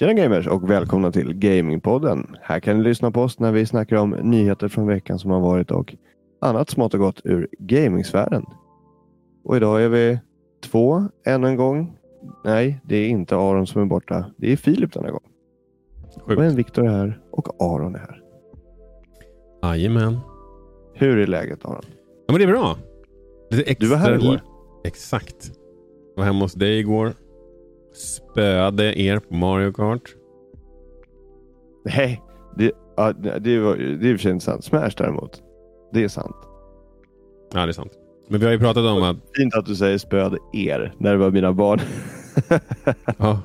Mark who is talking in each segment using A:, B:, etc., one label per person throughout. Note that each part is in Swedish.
A: Tjena gamers och välkomna till Gamingpodden. Här kan ni lyssna på oss när vi snackar om nyheter från veckan som har varit och annat smått och gott ur gamingsfären. Och idag är vi två än en gång. Nej, det är inte Aron som är borta. Det är Filip denna gång.
B: Sjukt.
A: Och en Viktor är här och Aron är här.
B: Jajamän.
A: Hur är läget Aron?
B: Ja, men det är bra. Lite extra...
A: Du var här igår.
B: Exakt. Jag var hemma hos dig igår. Spöade er på Mario Kart.
A: Nej, det, ja, det, var, det är i och för sig inte sant. Smash däremot. Det är sant.
B: Ja, det är sant. Men vi har ju pratat om att...
A: Fint att du säger spöade er när det var mina barn.
B: Ja.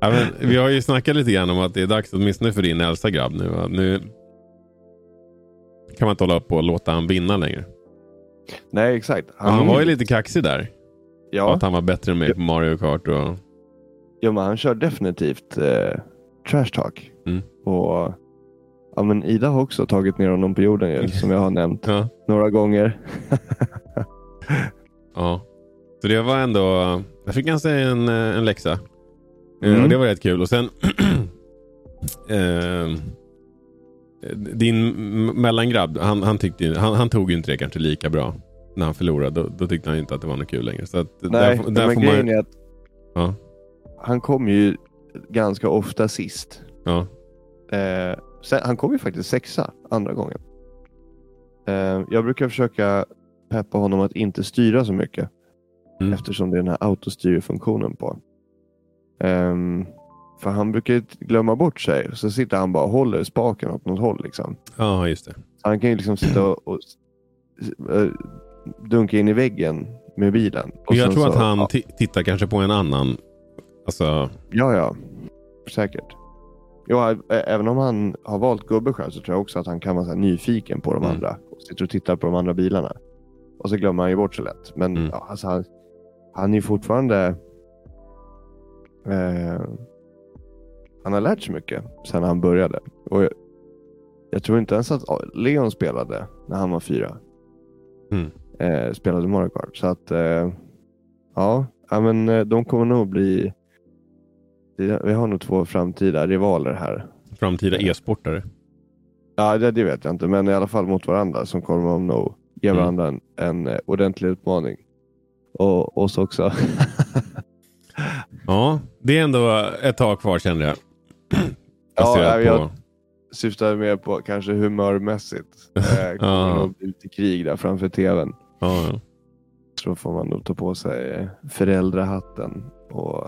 B: Ja, men vi har ju snackat lite grann om att det är dags åtminstone för din äldsta grabb nu. va? Nu kan man inte hålla på och låta han vinna längre.
A: Nej, exakt.
B: Han, var ju lite kaxig där.
A: Ja,
B: Att han var bättre än mig på Mario Kart. Och...
A: ja men han kör definitivt eh, trash talk.
B: Mm.
A: Och ja, men Ida har också tagit ner honom på jorden ju, som jag har nämnt
B: Ja.
A: några gånger.
B: Ja. Så det var ändå... Jag fick ganska en, eh, en läxa. Eh,
A: Mm.
B: Och det var rätt kul. Och sen... eh, din mellangrabb, han, han, tyckte, han, han tog ju inte det kanske lika bra när han förlorade. Då, då tyckte han inte att det var något kul längre. Så att
A: Nej,
B: där, där
A: men
B: får
A: grejen
B: man,
A: är att
B: Ja.
A: Han kom ju ganska ofta sist.
B: ja,
A: Eh, sen, han kom ju faktiskt sexa andra gången. Eh, jag brukar försöka peppa honom att inte styra så mycket.
B: Mm.
A: Eftersom det är den här autostyrfunktionen på. Ehm, för han brukar glömma bort sig. Så sitter han bara och håller spaken åt något håll. Liksom.
B: ja, just det.
A: Han kan ju liksom sitta och, och eh, dunka in i väggen med bilen. Och
B: jag tror att
A: så-
B: han
A: Ja,
B: ti- tittar kanske på en annan. Alltså,
A: ja, ja. Säkert. Ä- även om han har valt gubbe själv så tror jag också att han kan vara nyfiken på de
B: Mm.
A: andra. Och sitter och tittar på de andra bilarna. Och så glömmer han ju bort så lätt. Men
B: Mm.
A: ja, alltså, han, han är ju fortfarande... Eh, han har lärt sig mycket sedan han började. Och jag, jag tror inte ens att Leon spelade när han var fyra.
B: Mm.
A: Eh, spelade Mario Kart. Så att eh, ja, ja, men eh, de kommer nog bli... det- Vi har nog två framtida rivaler här.
B: framtida e-sportare.
A: Ja, det, det vet jag inte, men i alla fall mot varandra som kommer de nog ge
B: Mm.
A: varandra en, en eh, ordentlig utmaning. Och oss också.
B: Ja, det är ändå ett tag kvar känner jag.
A: Ja, jag-
B: på...
A: Syftar mer på kanske humörmässigt. Eh, kommer
B: Ja.
A: nog bli i krig där framför tvn.
B: Ja, ja.
A: Så får man nog ta på sig eh, föräldrahatten och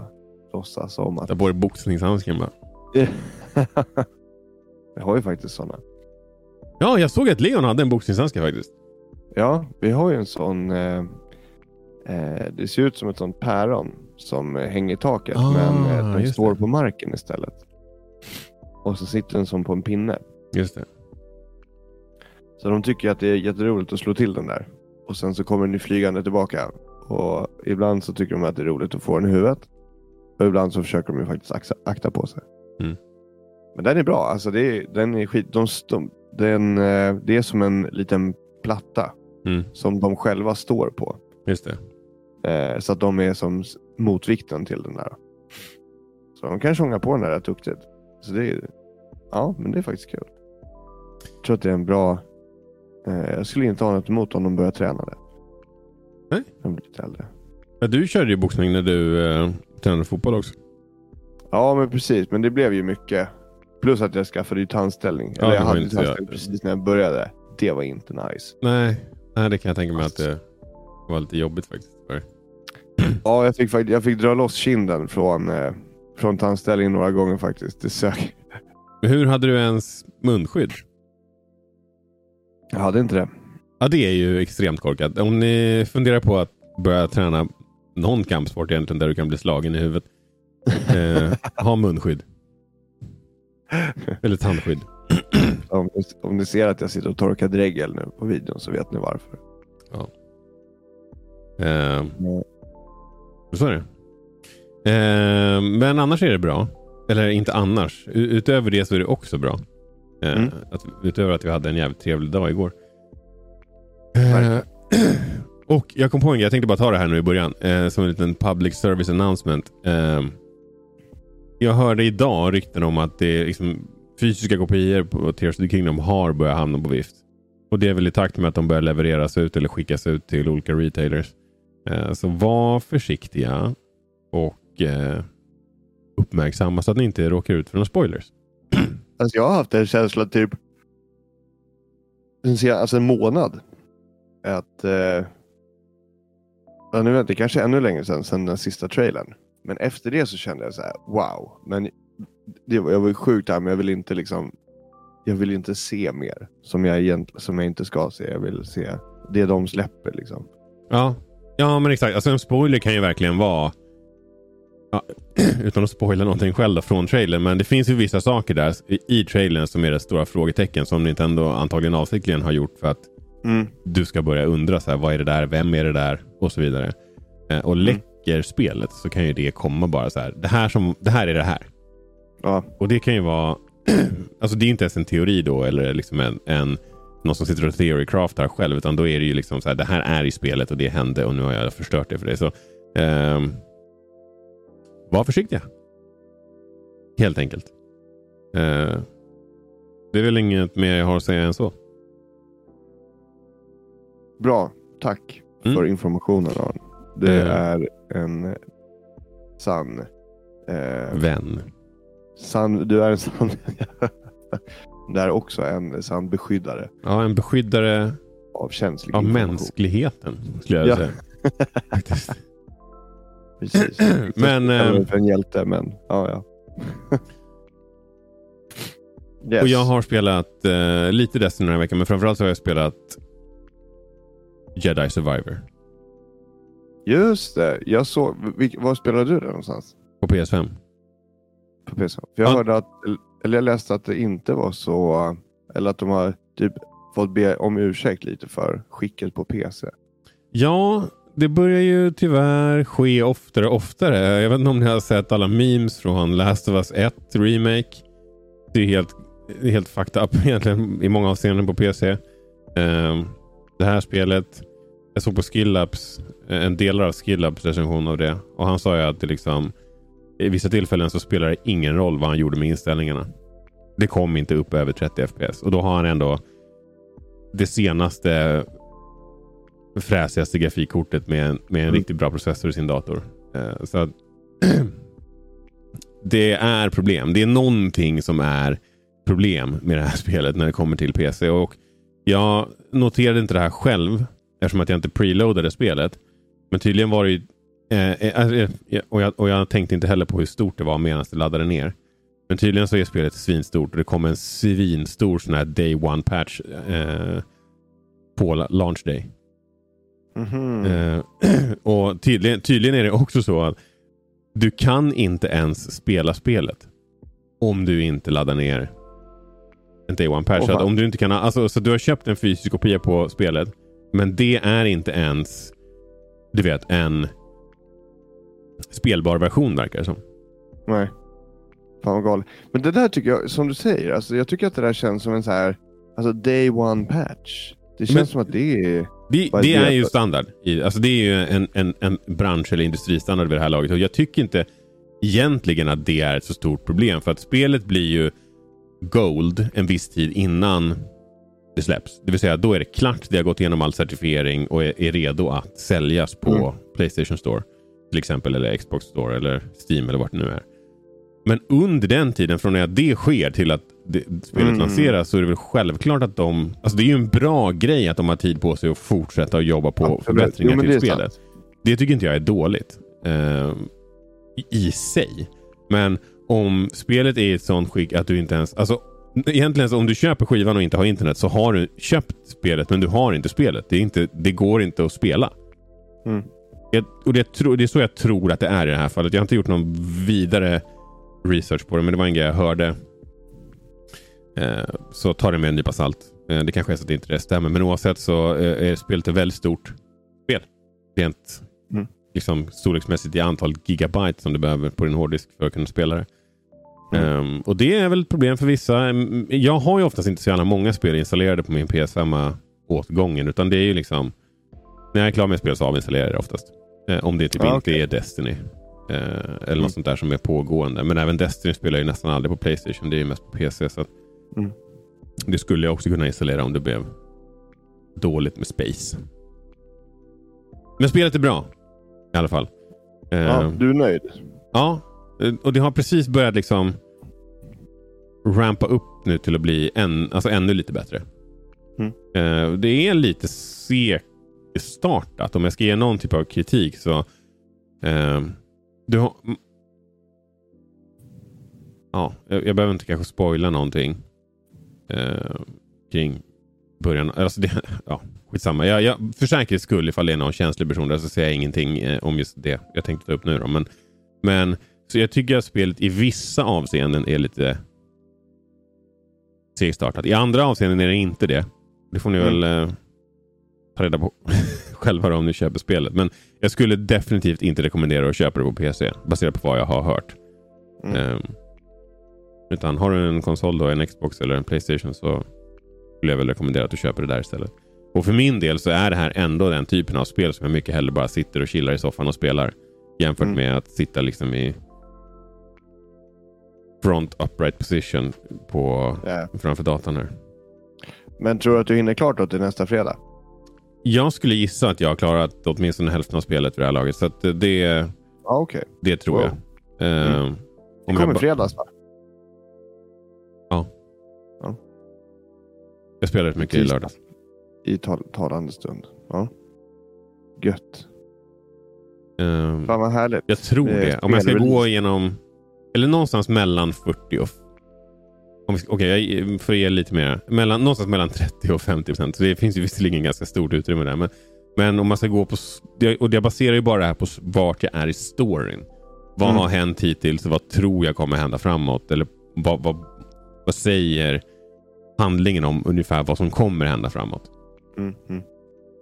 A: låtsas om att...
B: På dig boxningshandsken bara.
A: Jag har ju faktiskt sådana.
B: Ja, jag såg att Leon hade en boxningshandske faktiskt.
A: Ja, vi har ju en sån. Eh, eh, det ser ut som ett sånt päron som hänger i taket.
B: Ah,
A: men eh, de står
B: det.
A: på marken istället. Och så sitter den som på en pinne.
B: Just det.
A: Så de tycker att det är jätteroligt att slå till den där. Och sen så kommer den flygande tillbaka. Och ibland så tycker de att det är roligt att få den i huvudet. Och ibland så försöker de ju faktiskt akta, akta på sig.
B: Mm.
A: Men den är bra. Alltså det är, den är skit. De, de, den, eh, det är som en liten platta.
B: Mm.
A: Som de själva står på.
B: Just det.
A: Eh, så att de är som motvikten till den där. Så de kan sjunga på den där rätt duktigt. Så det är, ja, men det är faktiskt kul. Jag tror att det är en bra... Eh, jag skulle inte ha något emot om de börjar träna det.
B: Nej.
A: De blir lite äldre.
B: Ja, du körde ju boxning när du eh, tränade fotboll också.
A: Ja, men precis. Men det blev ju mycket. Plus att jag skaffade ju tandställning.
B: Ja,
A: Eller jag hade
B: inte
A: tandställning precis när jag började. Det var inte nice.
B: Nej, nej det kan jag tänka mig att det var lite jobbigt faktiskt.
A: Ja, jag fick, jag fick dra loss kinden från, eh, från tandställningen några gånger faktiskt. Det.
B: Men hur hade du ens munskydd?
A: Jag hade inte det.
B: Ja, det är ju extremt korkat. Om ni funderar på att börja träna någon kampsport egentligen där du kan bli slagen i huvudet. Eh, ha munskydd. Eller tandskydd.
A: Om, om ni ser att jag sitter och torkar dregel nu på videon så vet ni varför.
B: Eh, så är det. Eh, men annars är det bra. Eller inte annars. Utöver det så är det också bra. Eh,
A: Mm.
B: att, utöver att vi hade en jävligt trevlig dag igår. Eh. och jag kom på en grej. Jag tänkte bara ta det här nu i början. Eh, som en liten public service announcement. Eh, jag hörde idag rykten om att det är liksom, fysiska kopior på Tears of the Kingdom har börjat hamna på vift. Och det är väl i takt med att de börjar levereras ut eller skickas ut till olika retailers. Eh, så var försiktiga och eh, uppmärksamma så att ni inte råkar ut för några spoilers.
A: Alltså jag har haft en känsla typ en, alltså en månad. Att eh, ja, nu vet jag, kanske ännu längre sedan, sedan den sista trailern. Men efter det så kände jag så här, wow. Men det, jag var ju sjukt här, men jag vill inte liksom jag vill inte se mer som jag, egentligen, som jag inte ska se. Jag vill se det de släpper. Liksom.
B: Ja, ja men exakt. Alltså en spoiler kan ju verkligen vara ja, utan att spoila någonting själv då, från trailern. Men det finns ju vissa saker där i, i trailern som är det stora frågetecken som Nintendo antagligen avsiktligen har gjort för att
A: Mm.
B: du ska börja undra så här, vad är det där, vem är det där och så vidare. Eh, och läcker spelet så kan ju det komma bara så här. Det här, som, det här är det här.
A: Ja,
B: Och det kan ju vara, alltså det är inte ens en teori då eller liksom en, en någon som sitter och theorycraftar själv utan då är det ju liksom så här, det här är i spelet och det hände och nu har jag förstört det för dig. Så ehm, var försiktiga. Helt enkelt. Eh, det är väl inget mer jag har att säga än så.
A: bra. Tack
B: Mm.
A: för informationen Aron. Det
B: Eh.
A: är en sann eh,
B: Vän.
A: Sann, du är en sann... det är också en sann beskyddare
B: Ja, en beskyddare
A: av känslig
B: av mänskligheten skulle jag
A: Ja.
B: säga.
A: Precis.
B: Men,
A: mig
B: eh,
A: för en hjälte, men ja, ja. yes.
B: Och jag har spelat eh, lite Destiny den här veckan men framförallt så har jag spelat Jedi Survivor
A: Just det. Jag såg... Vilk, var spelade du det någonstans?
B: på PS5.
A: På PC? För jag
B: Ja.
A: hörde att... Eller jag läste att det inte var så... Eller att de har typ fått be om ursäkt lite för skicket på PC.
B: Ja, det börjar ju tyvärr ske oftare och oftare. Jag vet inte om ni har sett alla memes från Last of Us 1 Remake. Det är helt, helt fucked up egentligen i många avseenden på PC. Ehm, det här spelet, jag såg på Skillabs, eh, en del av Skillabs recension av det. Och han sa ju att det liksom, i vissa tillfällen så spelar det ingen roll vad han gjorde med inställningarna. Det kom inte upp över 30 FPS. Och då har han ändå det senaste fräsigaste grafikkortet med en, med en
A: Mm.
B: riktigt bra processor i sin dator. Eh, så att det är problem. Det är någonting som är problem med det här spelet när det kommer till PC. Och Jag noterade inte det här själv eftersom att jag inte preloadade spelet. Men tydligen var det ju... Eh, eh, eh, och, jag, och jag tänkte inte heller på hur stort det var medan det laddade ner. Men tydligen så är spelet svinstort och det kom en svinstor sån här day one patch eh, på la- launch day.
A: Mhm.
B: Eh, och tydligen, tydligen är det också så att du kan inte ens spela spelet om du inte laddar ner en day one patch.
A: Fan.
B: om du inte kan, alltså, så du har köpt en fysisk kopia på spelet men det är inte ens du vet en spelbar version verkar det som.
A: Nej. Fan vad galet. Men det där tycker jag, som du säger, alltså, jag tycker att det där känns som en så här, alltså day one patch. Det känns
B: Men-
A: som att det är...
B: Det, det
A: är
B: ju standard. I, alltså det är ju en, en, en bransch eller industristandard vid det här laget. Och jag tycker inte egentligen att det är ett så stort problem. För att spelet blir ju gold en viss tid innan det släpps. Det vill säga då är det klart. Det har gått igenom all certifiering och är, är redo att säljas på
A: Mm.
B: Playstation Store. Till exempel eller Xbox Store eller Steam eller vart det nu är. Men under den tiden, från när det sker till att det, spelet
A: Mm.
B: lanseras, så är det väl självklart att de... Alltså det är ju en bra grej att de har tid på sig att fortsätta att jobba på
A: Absolut.
B: förbättringar
A: Jo,
B: till
A: det
B: spelet.
A: sant.
B: Det tycker inte jag är dåligt eh, i sig. Men om spelet är i ett sånt skick att du inte ens... Alltså, egentligen så om du köper skivan och inte har internet så har du köpt spelet men du har inte spelet. Det, är inte, det går inte att spela.
A: Mm.
B: Jag, och det, tro- det är så jag tror att det är i det här fallet. Jag har inte gjort någon vidare research på det men det var en grej jag hörde. Eh, så ta det med en nypa salt. Eh, det kanske är så att det inte det stämmer men oavsett så eh, är spelet ett väldigt stort spel. Rent
A: Mm.
B: liksom, storleksmässigt i antal gigabyte som du behöver på din hårddisk för att kunna spela det.
A: Mm.
B: Ehm, och det är väl ett problem för vissa. Mm, Jag har ju oftast inte så gärna många spel installerade på min PS5 åt gången. Utan det är ju liksom... När jag är klar med spel så avinstallerar jag det oftast. Eh, om det typ
A: Ja,
B: inte
A: okej.
B: är Destiny. Eh, eller något sånt där som är pågående. Men även Destiny spelar jag nästan aldrig på Playstation. Det är mest på PC. Så
A: Mm.
B: Det skulle jag också kunna installera om det blev dåligt med space. Men spelet är bra. I alla fall.
A: Ja, du är nöjd?
B: Ja, och det har precis börjat liksom rampa upp nu till att bli en, alltså ännu lite bättre.
A: Mm.
B: Eh, det är lite segstartat. Om jag ska ge någon typ av kritik så eh, du har. Ja, jag, jag behöver inte kanske spoila någonting eh, kring början. Alltså det, ja, skitsamma. Jag, jag, för säkerhets skull, ifall det är någon känslig person där, så säger jag ingenting eh, om just det jag tänkte ta upp nu. Då. Men, men så jag tycker att spelet i vissa avseenden är lite segstartat. I andra avseenden är det inte det. Det får ni
A: Mm.
B: väl eh, ta reda på själva om ni köper spelet. Men jag skulle definitivt inte rekommendera att köpa det på PC baserat på vad jag har hört.
A: Mm.
B: Ehm, utan har du en konsol, då, en Xbox eller en Playstation så skulle jag väl rekommendera att du köper det där istället. Och för min del så är det här ändå den typen av spel som jag mycket hellre bara sitter och chillar i soffan och spelar. Jämfört
A: Mm.
B: med att sitta liksom i front upright position på,
A: Ja.
B: framför datorn här.
A: Men tror du att du hinner klart då till nästa fredag?
B: Jag skulle gissa att jag har klarat åtminstone hälften av spelet vid det här laget. Så det,
A: Ja, okej.
B: det tror
A: Wow.
B: jag. Ehm,
A: Det
B: om jag
A: kommer
B: ba-
A: fredags va?
B: Jag spelade rätt mycket i lördags.
A: I tal talande stund. Ja. Gött.
B: Ehm,
A: Fan vad härligt.
B: Jag tror
A: Eh,
B: det. Om jag ska gå igenom... Eller någonstans mellan 40 och... Okej, jag får ge lite mer. Mellan, någonstans mellan 30 och 50 procent. Det finns ju visserligen ganska stort utrymme där. Men, men om man ska gå på... Och jag baserar ju bara det här på vart jag är i storyn. Vad
A: Mm.
B: har hänt hittills och vad tror jag kommer hända framåt? Eller vad, vad, vad säger handlingen om ungefär vad som kommer hända framåt?
A: Mm, mm.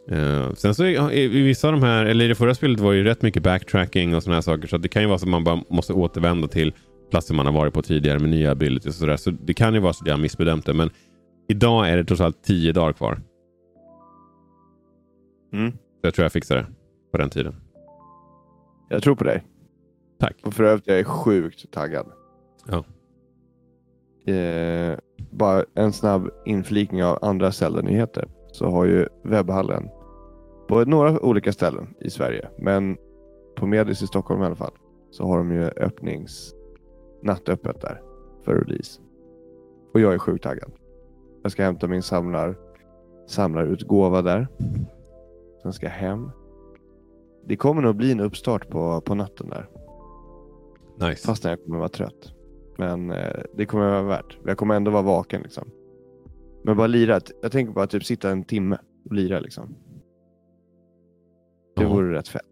B: Eh, sen så är, i vissa av de här, eller i det förra spelet var det ju rätt mycket backtracking och sådana här saker. Så det kan ju vara så att man bara måste återvända till platser man har varit på tidigare med nya abilities och sådär. Så det kan ju vara så att jag har missbedömt det. Men idag är det trots allt tio dagar kvar.
A: Mm.
B: Så jag tror jag fixar det på den tiden.
A: Jag tror på dig.
B: Tack.
A: Och för övrigt, jag är sjukt taggad.
B: Ja.
A: Eh, bara en snabb inflikning av andra Zelda-nyheter. Så har ju webbhallen på några olika ställen i Sverige, men på Medis i Stockholm i alla fall, så har de ju öppnings nattöppet där för release. Och jag är sjukt taggad. Jag ska hämta min samlar, samlarutgåva där. Sen ska jag hem. Det kommer nog bli en uppstart på, på natten där.
B: Nice.
A: Fast jag kommer vara trött. Men eh, det kommer vara värt. Jag kommer ändå vara vaken liksom. Men bara lira. Jag tänker bara typ sitta en timme och lira liksom. Det
B: Ja.
A: vore rätt fett.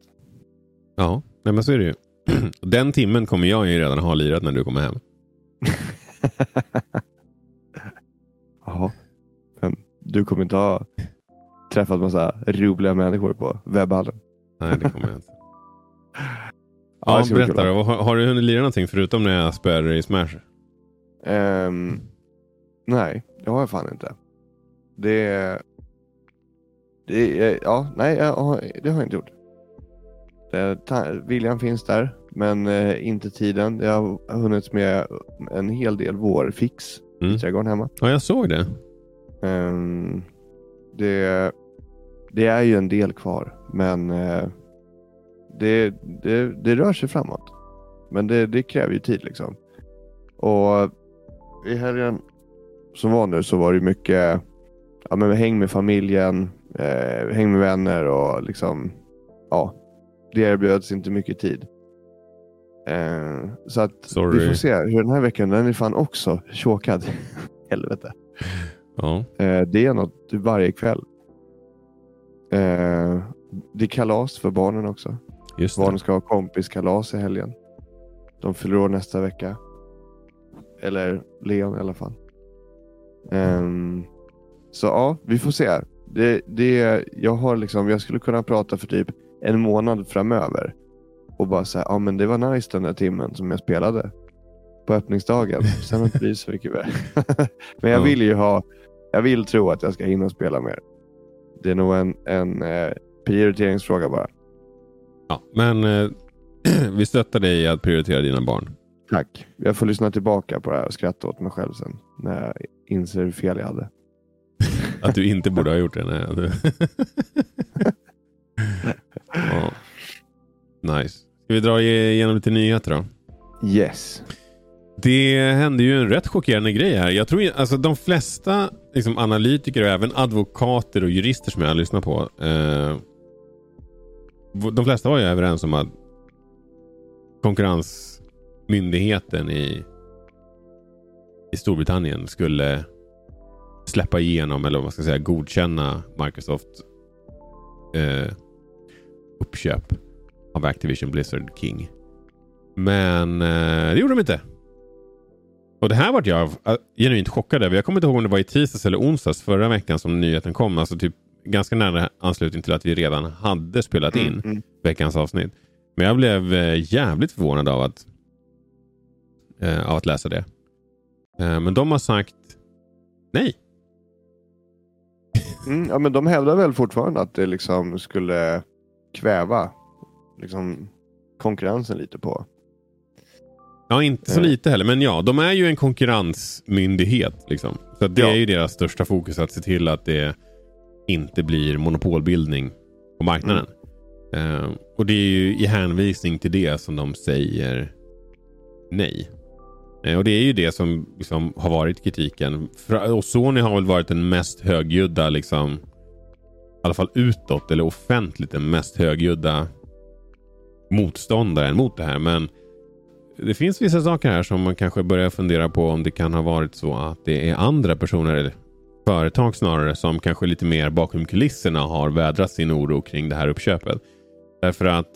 B: Ja, nej, men så är det ju. Den timmen kommer jag ju redan ha lirat när du kommer hem.
A: Jaha. Men du kommer inte ha träffat massa roliga människor på webbhallen.
B: Nej, det kommer jag inte.
A: Ja,
B: Ja, berätta då. Har, har du hunnit lira någonting förutom när jag spöade i Smash?
A: Ehm, nej, det har jag fan inte. Det. Det ja, nej, jag har, det har jag inte gjort. Det, viljan finns där, men eh, inte tiden. Jag har hunnit med en hel del vårfix
B: Mm.
A: i trädgården hemma.
B: Ja, jag såg det.
A: Ehm, det, det är ju en del kvar, men eh, det, det, det rör sig framåt. Men det, det kräver ju tid liksom. Och i helgen som var nu så var det mycket ja, men häng med familjen, eh, häng med vänner och liksom ja, det erbjöds inte mycket tid. Eh, så att
B: Sorry.
A: vi får se hur den här veckan, den är fan också tjåkad. Helvete.
B: Ja.
A: Eh, det är något varje kväll. Eh, det är kalas för barnen också. Barnen ska ha kompiskalas i helgen. De fyller år nästa vecka. Eller Leon i alla fall. Ehm, så ja, vi får se. Det, det, jag, har liksom, jag skulle kunna prata för typ en månad framöver. Och bara säga, ja men det var nice den där timmen som jag spelade. På öppningsdagen. Sen har det inte blivit så mycket mer. men jag
B: Ja.
A: vill ju ha, jag vill tro att jag ska hinna spela mer. Det är nog en, en eh, prioriteringsfråga bara.
B: Ja, men eh, vi stöttar dig i att prioritera dina barn.
A: Tack. Jag får lyssna tillbaka på det här och skratta åt mig själv sen. När jag inser hur fel jag hade.
B: Att du inte borde ha gjort det? Nej. ja. Nice. Ska vi dra igenom lite nyheter då?
A: Yes.
B: Det hände ju en rätt chockerande grej här. Jag tror alltså de flesta liksom, analytiker och även advokater och jurister som jag har lyssnat på. Eh, de flesta var ju överens om att konkurrensmyndigheten i, i Storbritannien skulle släppa igenom, eller vad man ska säga, godkänna Microsoft eh, uppköp av Activision Blizzard King. Men eh, det gjorde de inte. Och det här vart jag uh, genuint chockad över. Jag kommer inte ihåg om det var i tisdags eller onsdags förra veckan som nyheten kom. Alltså typ ganska nära anslutning till att vi redan hade spelat in mm, mm. veckans avsnitt. Men jag blev uh, jävligt förvånad av att, uh, av att läsa det. Uh, men de har sagt nej.
A: Mm, ja, men de hävdar väl fortfarande att det liksom skulle kväva liksom, konkurrensen lite på
B: Ja, inte så lite heller. Men ja, de är ju en konkurrensmyndighet. Liksom. Så det ja. är ju deras största fokus att se till att det inte blir monopolbildning på marknaden. Mm. Uh, och det är ju i hänvisning till det som de säger nej. Eh, och det är ju det som liksom, har varit kritiken. Och Sony har väl varit den mest högljudda, liksom, i alla fall utåt eller offentligt, den mest högljudda motståndaren mot det här. Men det finns vissa saker här som man kanske börjar fundera på om det kan ha varit så att det är andra personer, eller företag snarare, som kanske lite mer bakom kulisserna har vädrat sin oro kring det här uppköpet. Därför att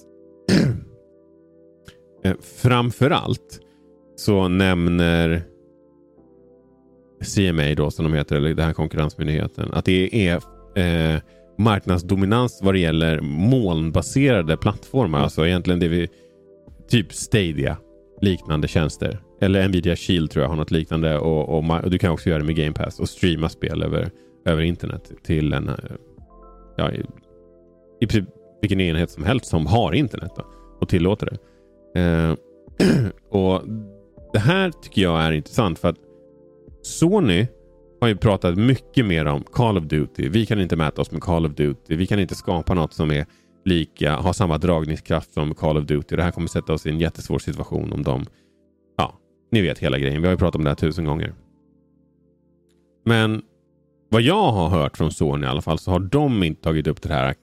B: eh, framförallt... framför allt så nämner CMA då som de heter, eller den här konkurrensmyndigheten, att det är eh, marknadsdominans vad det gäller molnbaserade plattformar. Alltså egentligen det vi Typ Stadia liknande tjänster. Eller Nvidia Shield tror jag har något liknande. Och, och, och, du kan också göra det med Game Pass och streama spel över, över internet till en eh, ja, i, i princip vilken enhet som helst som har internet då, och tillåter det. Eh, och det här tycker jag är intressant för att Sony har ju pratat mycket mer om Call of Duty. Vi kan inte mäta oss med Call of Duty. Vi kan inte skapa något som är lika, har samma dragningskraft som Call of Duty. Det här kommer sätta oss i en jättesvår situation om de... Ja, ni vet hela grejen. Vi har ju pratat om det här tusen gånger. Men vad jag har hört från Sony i alla fall så har de inte tagit upp det här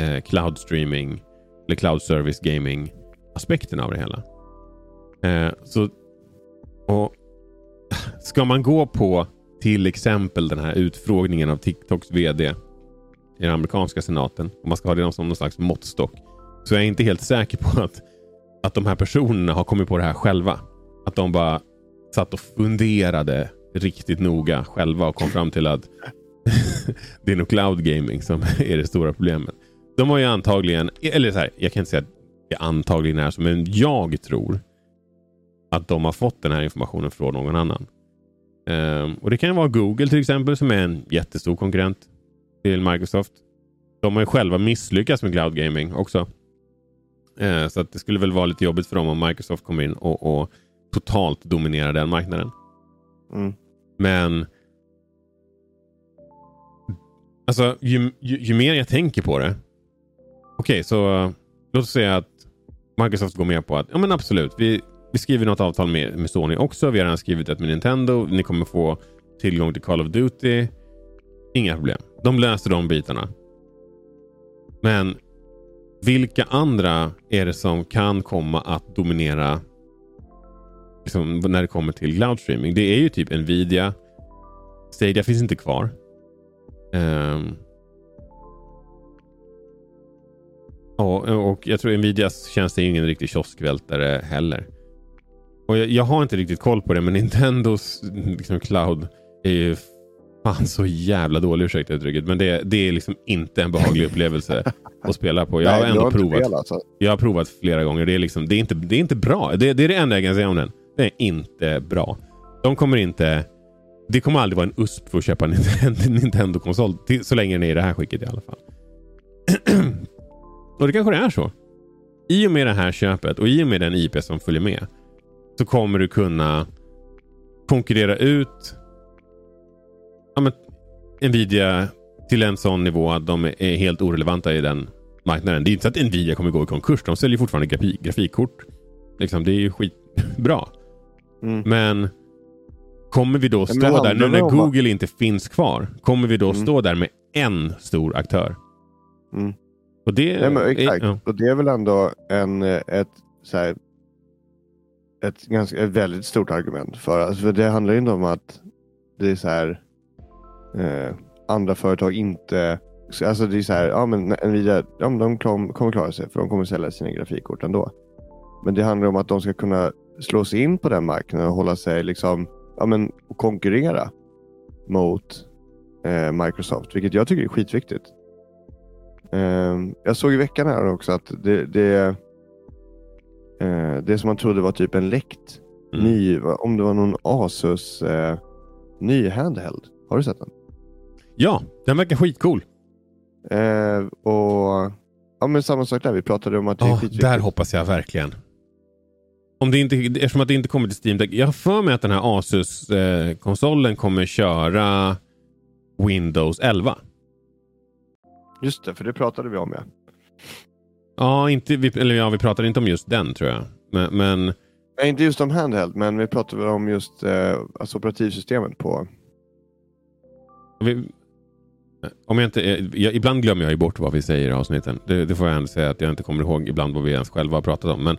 B: eh, cloud streaming eller cloud service gaming aspekten av det hela. Eh, så och Ska man gå på till exempel den här utfrågningen av TikToks VD i den amerikanska senaten, om man ska ha det som någon slags måttstock, så jag är inte helt säker på att, att de här personerna har kommit på det här själva. Att de bara satt och funderade riktigt noga själva och kom fram till att det är nog cloud gaming som är det stora problemet. De har ju antagligen, eller så här, jag kan inte säga att det antagligen är så, men jag tror att de har fått den här informationen från någon annan. Um, och Det kan vara Google till exempel som är en jättestor konkurrent till Microsoft. De har ju själva misslyckats med cloud gaming också. Eh, så att det skulle väl vara lite jobbigt för dem om Microsoft kommer in och, och totalt dominerar den marknaden. Mm. Men Alltså ju, ju, ju, mer jag tänker på det. Okej, okay, så låt oss säga att Microsoft går med på att ja men absolut, vi, vi skriver något avtal med, med Sony också. Vi har redan skrivit ett med Nintendo. Ni kommer få tillgång till Call of Duty. Inga problem. De löser de bitarna. Men vilka andra är det som kan komma att dominera liksom, när det kommer till cloud streaming? Det är ju typ Nvidia. Stadia finns inte kvar. Ehm. Um, och, och jag tror Nvidias tjänst är ingen riktig kioskvältare heller. Och jag, jag, har inte riktigt koll på det, men Nintendos liksom, cloud är ju Fan så jävla dålig, ursäkta uttrycket. Men det, det är liksom inte en behaglig upplevelse att spela på. Jag har ändå har provat. Fel, alltså. Jag har provat flera gånger. Det är, liksom, det är, inte, det är inte bra. Det, det är det enda jag kan säga om den. Det är inte bra. De kommer inte... Det kommer aldrig vara en USP för att köpa en Nintendo-konsol. Så länge den är i det här skicket i alla fall. Och det kanske det är så. i och med det här köpet och i och med den IP som följer med så kommer du kunna konkurrera ut ja, men, Nvidia till en sån nivå att de är helt orelevanta i den marknaden. Det är inte så att Nvidia kommer gå i konkurs. De säljer fortfarande grafik, grafikkort. Liksom, det är ju skitbra.
A: Mm.
B: Men kommer vi då stå där, nu när Google inte finns kvar, kommer vi då
A: Mm.
B: stå där med en stor aktör?
A: Mm.
B: Och det,
A: Nej, men
B: är-
A: exakt.
B: ja.
A: Och det är väl ändå en, eh, ett, så här, ett, ganska, ett väldigt stort argument för alltså, för det handlar ju inte om att det är så här eh, andra företag inte Alltså det är så här, ja men Nvidia, ja, men de kom, kommer klara sig för de kommer sälja sina grafikkort ändå. Men det handlar om att de ska kunna slå sig in på den marknaden och hålla sig liksom, ja men och konkurrera mot eh, Microsoft, vilket jag tycker är skitviktigt. Eh, jag såg i veckan här också att det, det, eh, det som man trodde var typ en läckt
B: Mm.
A: ny, om det var någon Asus eh, ny handheld. Har du sett den?
B: ja, den verkar skitcool.
A: Eh, och ja, men samma sak där. Vi pratade om att det
B: Ja,
A: skitviktigt.
B: där hoppas jag verkligen. Om det inte, eftersom att det inte kommer till Steam Deck. Jag har för mig att den här Asus-konsolen kommer köra Windows 11.
A: Just det, för det pratade vi om ja.
B: Ja, inte, vi, eller ja, vi pratar inte om just den tror jag. Men, men
A: Nej, inte just om handheld, men vi pratade om just eh, alltså operativsystemet på...
B: vi, om jag inte, jag, ibland glömmer jag ju bort vad vi säger i avsnitten. Det, det får jag ändå säga att jag inte kommer ihåg ibland vad vi ens själva har pratat om. Men,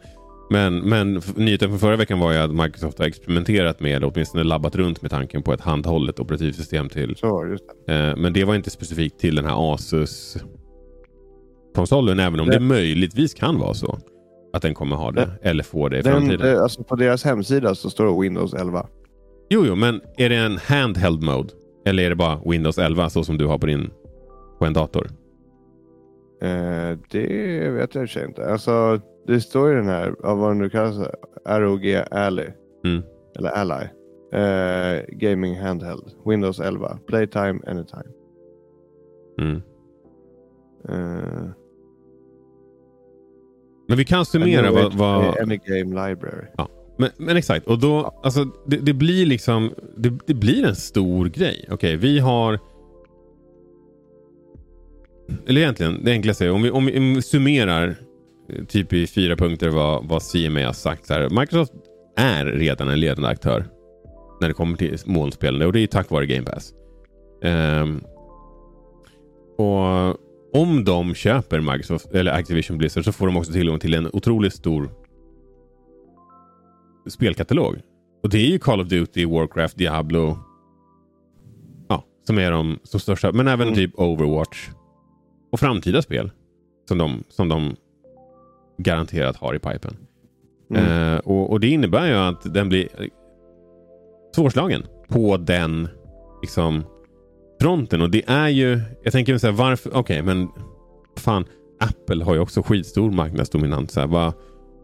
B: men, men nyheten från förra veckan var ju att Microsoft har experimenterat med, åtminstone labbat runt med tanken på ett handhållet operativsystem till
A: Så det.
B: Eh, Men det var inte specifikt till den här Asus konsolen, även om
A: Nej.
B: det möjligtvis kan vara så. Att den kommer ha det, eller få det i
A: Den,
B: framtiden.
A: eh, alltså på deras hemsida så står det Windows 11.
B: Jo, jo, men är det en handheld mode? Eller är det bara Windows 11 så som du har på din på en dator?
A: Eh, det vet jag i inte. Alltså, det står ju den här, av vad den nu kallas, ROG Ally.
B: Mm.
A: Eller Ally. Eh, gaming handheld. Windows 11. Playtime anytime.
B: Mm.
A: Eh,
B: Men vi kan summera vad... vad
A: Any game library.
B: men, men exakt, och då, alltså, det, det blir liksom, det, det blir en stor grej. Okej, vi har... Eller egentligen, det enklaste är om vi, om vi, summerar eh, typ i fyra punkter vad, vad CMA har sagt. Så här, Microsoft är redan en ledande aktör när det kommer till molnspelande och det är tack vare Game Pass. Ehm, och om de köper Microsoft eller Activision Blizzard så får de också tillgång till en otroligt stor spelkatalog. Och det är ju Call of Duty, Warcraft, Diablo. Ja, som är de som största. Men även
A: Mm.
B: typ Overwatch. Och framtida spel. Som de, som de garanterat har i pipen.
A: Mm.
B: Eh, och, och det innebär ju att den blir svårslagen på den liksom fronten. Och det är ju, jag tänker så här, varför, okej men fan, Apple har ju också skitstor marknadsdominans. Så va,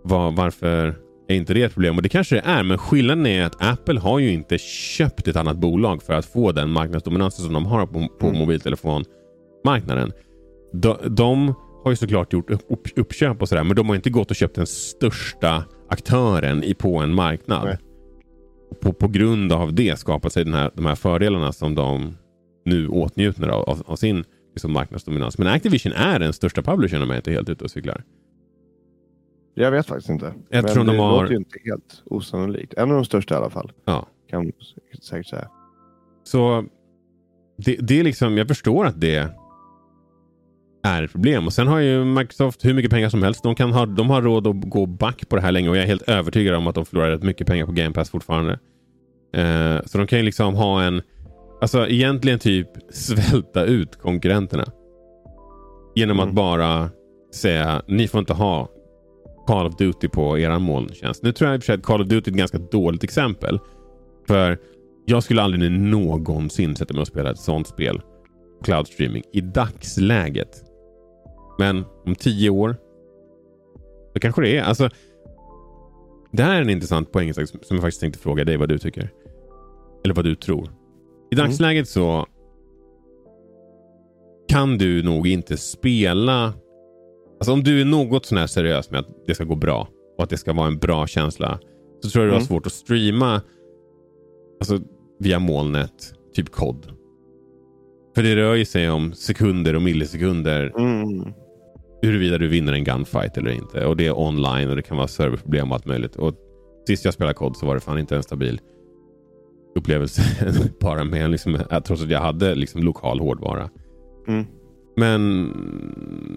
B: va, varför är inte det ett problem? Och det kanske det är, men skillnaden är att Apple har ju inte köpt ett annat bolag för att få den marknadsdominansen som de har på, på
A: Mm.
B: mobiltelefonmarknaden. De, de har ju såklart gjort upp, upp, uppköp och sådär, men de har inte gått och köpt den största aktören i, på en marknad. På, på grund av det skapat sig den här, de här fördelarna som de nu åtnjuter av, av, av sin liksom, marknadsdominans. Men Activision är den största publishern om jag inte är helt ute och cyklar.
A: Jag vet faktiskt inte.
B: Eftersom
A: Men
B: de
A: det
B: har-
A: låter ju inte helt osannolikt. En av de största i alla fall.
B: Ja.
A: Kan man säkert säga.
B: Så det, det är liksom, jag förstår att det är ett problem. Och Sen har ju Microsoft hur mycket pengar som helst. De, kan ha, de har råd att gå back på det här länge och jag är helt övertygad om att de förlorar rätt mycket pengar på Game Pass fortfarande. Eh, så de kan ju liksom ha en, alltså egentligen typ svälta ut konkurrenterna. Genom
A: Mm.
B: att bara säga, ni får inte ha Call of Duty på er molntjänst. Nu tror jag i och för sig att Call of Duty är ett ganska dåligt exempel. För jag skulle aldrig någonsin sätta mig och spela ett sånt spel. Cloud streaming i dagsläget. Men om tio år. Då kanske det är. Alltså. Det här är en intressant poäng som jag faktiskt tänkte fråga dig vad du tycker. Eller vad du tror. I
A: Mm.
B: dagsläget så kan du nog inte spela Alltså om du är något sån här seriös med att det ska gå bra och att det ska vara en bra känsla. Så tror jag du har
A: Mm.
B: svårt att streama alltså, via molnet, typ kod. För det rör ju sig om sekunder och millisekunder
A: Mm.
B: huruvida du vinner en gunfight eller inte. Och det är online och det kan vara serverproblem och allt möjligt. Och sist jag spelade kod så var det fan inte en stabil upplevelse. bara med liksom, trots att jag hade liksom lokal hårdvara.
A: Mm.
B: Men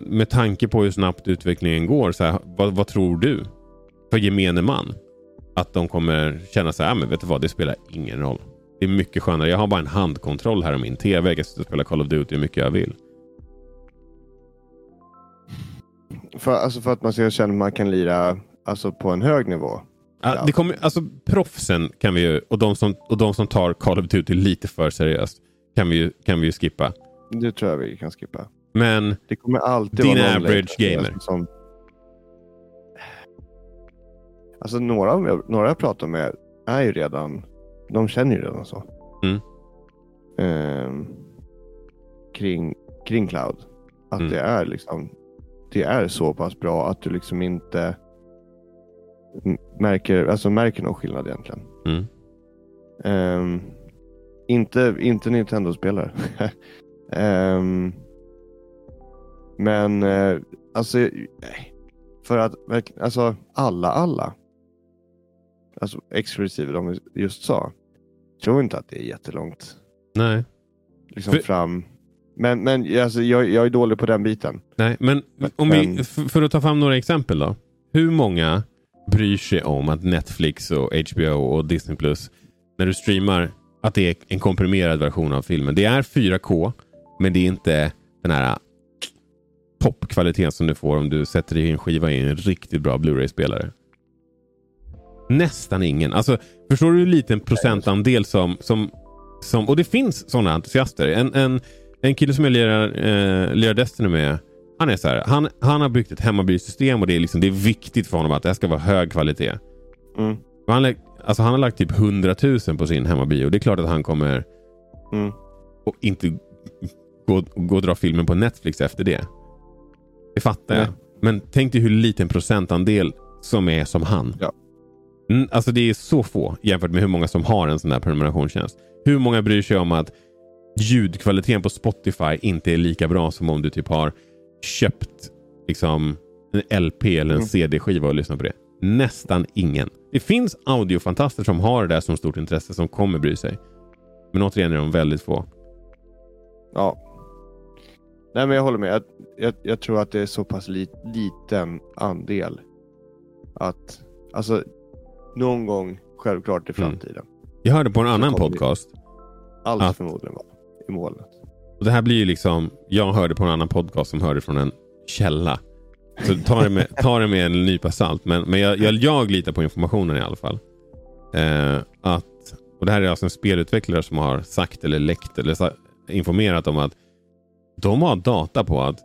B: med tanke på hur snabbt utvecklingen går, så här, vad, vad tror du? För gemene man. Att de kommer känna så här, "Ja, men vet du vad, det spelar ingen roll. Det är mycket skönare. Jag har bara en handkontroll här om min TV. Jag kan sitta och spela Call of Duty hur mycket jag vill.
A: För, alltså för att man ska känna att man kan lira alltså på en hög nivå.
B: Ja. Det kommer, alltså, proffsen kan vi ju, och de, som, och de som tar Call of Duty lite för seriöst kan vi ju, kan vi ju skippa.
A: Det tror jag vi kan skippa.
B: Men
A: Det kommer alltid
B: Din
A: vara
B: average gamer.
A: Som... Alltså några, några jag pratar med är ju redan, de känner ju redan så.
B: Mm.
A: Ehm, kring, kring cloud. Att
B: Mm.
A: det är liksom, det är så pass bra att du liksom inte märker, alltså märker någon skillnad egentligen.
B: mm,
A: Ehm, inte, inte Nintendo-spelare. Ehm, men eh, alltså, nej. för att alltså alla, alla. Alltså exklusive de just sa. Tror inte att det är jättelångt
B: nej.
A: liksom
B: För-
A: fram. Men, men alltså, jag, jag är dålig på den biten.
B: nej. Men
A: Men-
B: om vi, för att ta fram några exempel då. Hur många bryr sig om att Netflix och HBO och Disney Plus när du streamar att det är en komprimerad version av filmen. Det är 4K men det är inte den här äh, toppkvaliteten som du får om du sätter i en skiva i en riktigt bra Blu-ray-spelare. Nästan ingen. Alltså, förstår du hur liten procentandel som, som, som... Och det finns sådana entusiaster. En, en, en kille som jag lirar, eh, lirar Destiny med. Han är så här, han, han har byggt ett hemmabysystem och det är, liksom, det är viktigt för honom att det här ska vara hög kvalitet.
A: Mm.
B: Han, alltså han har lagt typ 100 000 på sin hemmaby och det är klart att han kommer
A: Mm.
B: och inte gå, gå och dra filmen på Netflix efter det. Det fattar jag.
A: Nej.
B: Men tänk dig hur liten procentandel som är som han.
A: Ja.
B: Mm, alltså det är så få jämfört med hur många som har en sån där prenumerationstjänst. Hur många bryr sig om att ljudkvaliteten på Spotify inte är lika bra som om du typ har köpt liksom en LP eller en
A: Mm.
B: CD-skiva och lyssnat på det? Nästan ingen. Det finns audiofantaster som har det där som stort intresse som kommer bry sig. Men återigen är de väldigt få.
A: Ja. Nej men jag håller med. Jag, jag, jag tror att det är så pass li, liten andel. Att, alltså någon gång självklart i
B: Mm.
A: framtiden.
B: Jag hörde på en annan podcast.
A: Allt
B: Att-
A: förmodligen var i molnet.
B: Och det här blir ju liksom, jag hörde på en annan podcast som hörde från en källa. Så ta det med, ta det med en nypa salt. Men, men jag, jag, jag litar på informationen i alla fall. Eh, att, och Det här är alltså en spelutvecklare som har sagt eller läckt eller sa, informerat om att de har data på att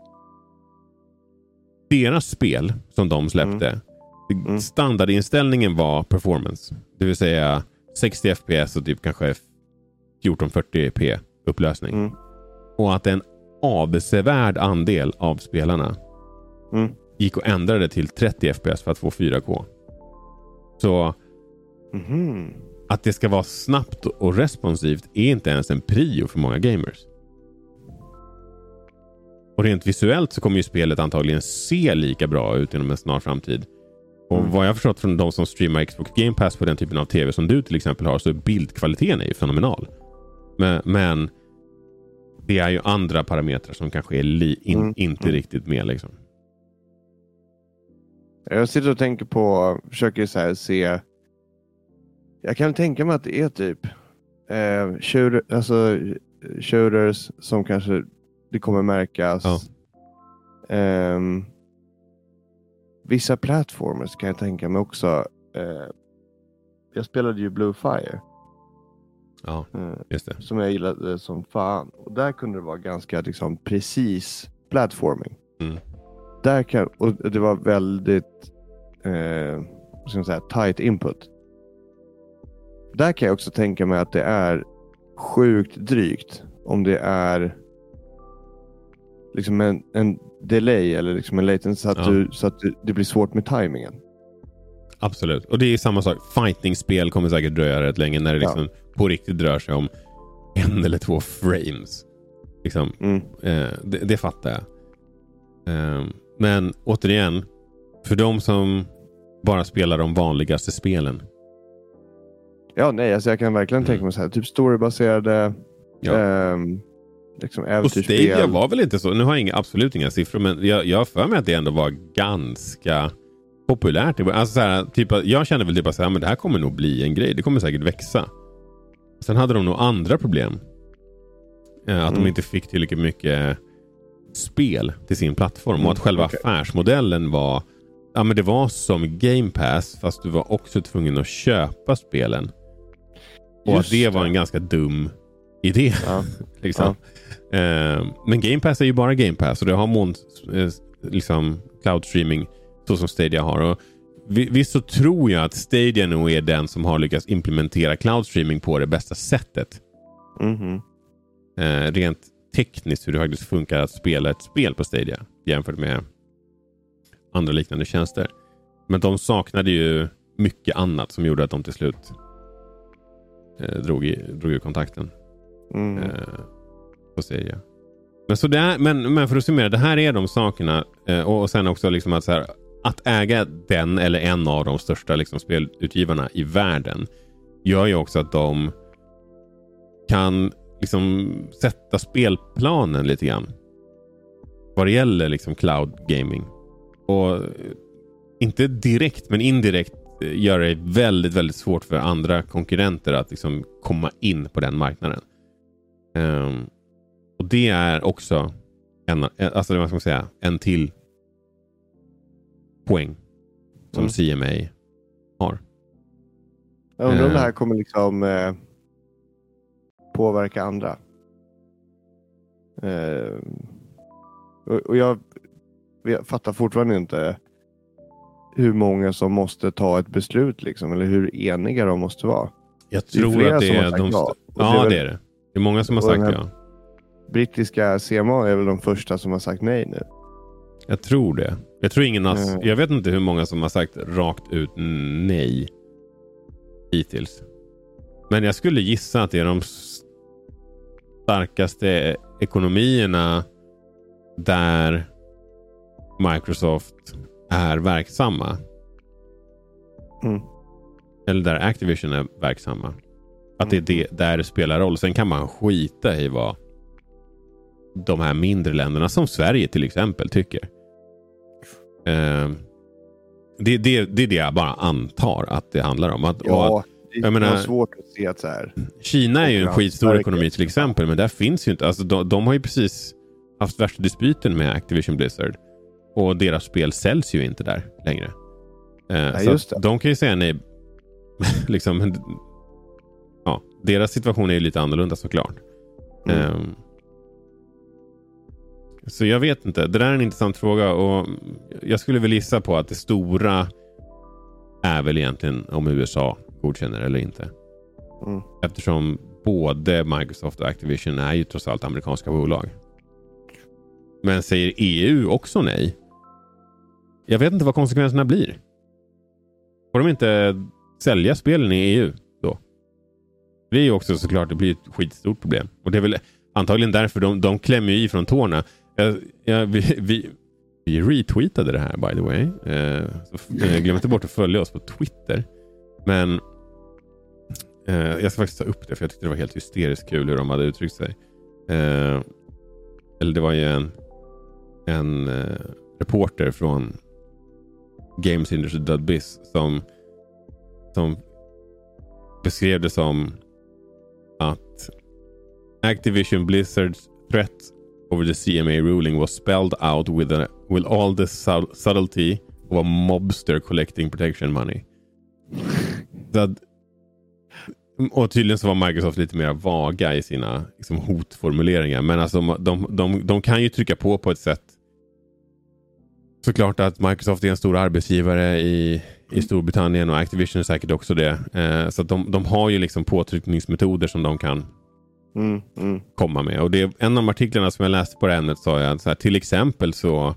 B: deras spel som de släppte,
A: Mm.
B: standardinställningen var performance. Det vill säga 60 FPS och typ kanske 1440p upplösning.
A: Mm.
B: Och att en avsevärd andel av spelarna
A: Mm.
B: gick och ändrade till 30 FPS för att få 4K. Så
A: Mhm.
B: att det ska vara snabbt och responsivt är inte ens en prio för många gamers. Och rent visuellt så kommer ju spelet antagligen se lika bra ut inom en snar framtid. Och
A: Mm.
B: vad jag förstått från de som streamar Xbox Game Pass på den typen av tv som du till exempel har så är bildkvaliteten är ju fenomenal. Men, men det är ju andra parametrar som kanske är in,
A: Mm.
B: inte
A: Mm.
B: riktigt med. Liksom.
A: Jag sitter och tänker på, försöker så här se. Jag kan tänka mig att det är typ eh, shooter, alltså, shooters som kanske det kommer märkas.
B: Ja.
A: Ehm, vissa plattformers kan jag tänka mig också. Eh, jag spelade ju Blue Fire
B: Ja,
A: eh,
B: just det.
A: som jag gillade som fan. Och där kunde det vara ganska liksom, precis platforming.
B: Mm.
A: Där kan, och det var väldigt eh, ska man säga, tight input. Där kan jag också tänka mig att det är sjukt drygt om det är liksom en, en delay eller liksom en latency så att,
B: Ja.
A: du, så att du, det blir svårt med tajmingen.
B: Absolut. Och det är samma sak. Fighting-spel kommer säkert dröja rätt länge när det
A: Ja.
B: liksom på riktigt rör sig om en eller två frames. Liksom.
A: Mm.
B: Eh, det, det fattar jag. Eh, men återigen, för de som bara spelar de vanligaste spelen.
A: Ja, nej, alltså jag kan verkligen
B: Mm.
A: tänka mig så här, typ storybaserade
B: Ja.
A: ehm, liksom
B: Och
A: äventyrsspel.
B: Stadia var väl inte så. Nu har jag inga, absolut inga siffror, men jag, jag har för mig att det ändå var ganska populärt. Alltså så här, typ, jag kände väl typ att det här kommer nog bli en grej. Det kommer säkert växa. Sen hade de nog andra problem. Eh, Att de
A: Mm.
B: inte fick tillräckligt mycket spel till sin plattform.
A: Mm,
B: Och att själva
A: okej.
B: affärsmodellen var Ja men det var som Game Pass fast du var också tvungen att köpa spelen. Och
A: Just
B: att det var en ganska dum idé.
A: Ja.
B: liksom. Eh, men Game Pass är ju bara Game Pass och det har moln, eh, liksom cloud streaming så som Stadia har. Och vi- Visst så tror jag att Stadia nog är den som har lyckats implementera cloud streaming på det bästa sättet.
A: Mhm.
B: Eh, rent tekniskt hur det faktiskt funkar att spela ett spel på Stadia jämfört med andra liknande tjänster. Men de saknade ju mycket annat som gjorde att de till slut eh, drog, i, drog ur kontakten
A: Mm.
B: eh, på Stadia. Men, så det är, men, men för att summera, det här är de sakerna. Eh, och, och sen också liksom att, så här, att äga den eller en av de största liksom, spelutgivarna i världen gör ju också att de kan liksom sätta spelplanen lite grann. Vad det gäller liksom cloud gaming. Och inte direkt men indirekt eh, gör det väldigt, väldigt svårt för andra konkurrenter att liksom komma in på den marknaden. Um, och det är också en, eh, alltså vad ska man säga, en till poäng som
A: Mm.
B: CMA har.
A: Jag undrar om
B: Eh.
A: det här kommer liksom eh, påverka andra. Eh, och, och jag, jag fattar fortfarande inte hur många som måste ta ett beslut liksom, eller hur eniga de måste vara.
B: Jag
A: Det är
B: tror att det är de...
A: ja. Och det är
B: Ja, det är det. Det är många som har sagt ja.
A: Brittiska CMA är väl de första som har sagt nej nu.
B: Jag tror det. Jag tror ingen har...
A: Mm.
B: Jag vet inte hur många som har sagt rakt ut nej hittills. Men jag skulle gissa att det är de starkaste ekonomierna där Microsoft är verksamma.
A: Mm.
B: Eller där Activision är verksamma. Att det är det, där det spelar roll. Sen kan man skita i vad de här mindre länderna, som Sverige till exempel, tycker. Eh, det, det, det är det jag bara antar att det handlar om. Att, att
A: Ja, det
B: jag menar-
A: jag har svårt att se att så här.
B: Kina är ju en skitstor ekonomi till exempel, men där finns ju inte... Alltså, de, de har ju precis haft värsta dispyten med Activision Blizzard. Och deras spel säljs ju inte där längre. Eh, så
A: just
B: att
A: det.
B: de kan ju säga nej. liksom, ja, deras situation är ju lite annorlunda såklart.
A: Mm.
B: Ehm, så jag vet inte. Det där är en intressant fråga och jag skulle väl gissa på att det stora är väl egentligen om USA godkänner eller inte.
A: Mm.
B: Eftersom både Microsoft och Activision är ju trots allt amerikanska bolag. Men säger EU också nej? Jag vet inte vad konsekvenserna blir. Får de inte sälja spelen i EU då? Det är ju också såklart, det blir ett skitstort problem. Och det är väl antagligen därför de, de klämmer i från tårna. Jag, jag, vi, vi, vi retweetade det här by the way. Eh, så eh, glöm inte bort att följa oss på Twitter. Men eh, jag ska faktiskt ta upp det för jag tyckte det var helt hysteriskt kul hur de hade uttryckt sig. Eh, eller det var ju en, en eh, reporter från Games Gamesindustry.biz som, som beskrev det som att Activision Blizzards threats over the CMA ruling was spelled out with, a, with all the sub- subtlety of a mobster collecting protection money. That, och tydligen så var Microsoft lite mer vaga i sina liksom, hotformuleringar. Men alltså, de, de, de, de kan ju trycka på på ett sätt. Såklart att Microsoft är en stor arbetsgivare i, i Storbritannien och Activision är säkert också det. Eh, så att de, de har ju liksom påtryckningsmetoder som de kan
A: Mm, mm.
B: komma med. Och det, en av de artiklarna som jag läste på det ämnet sa jag så här, till exempel så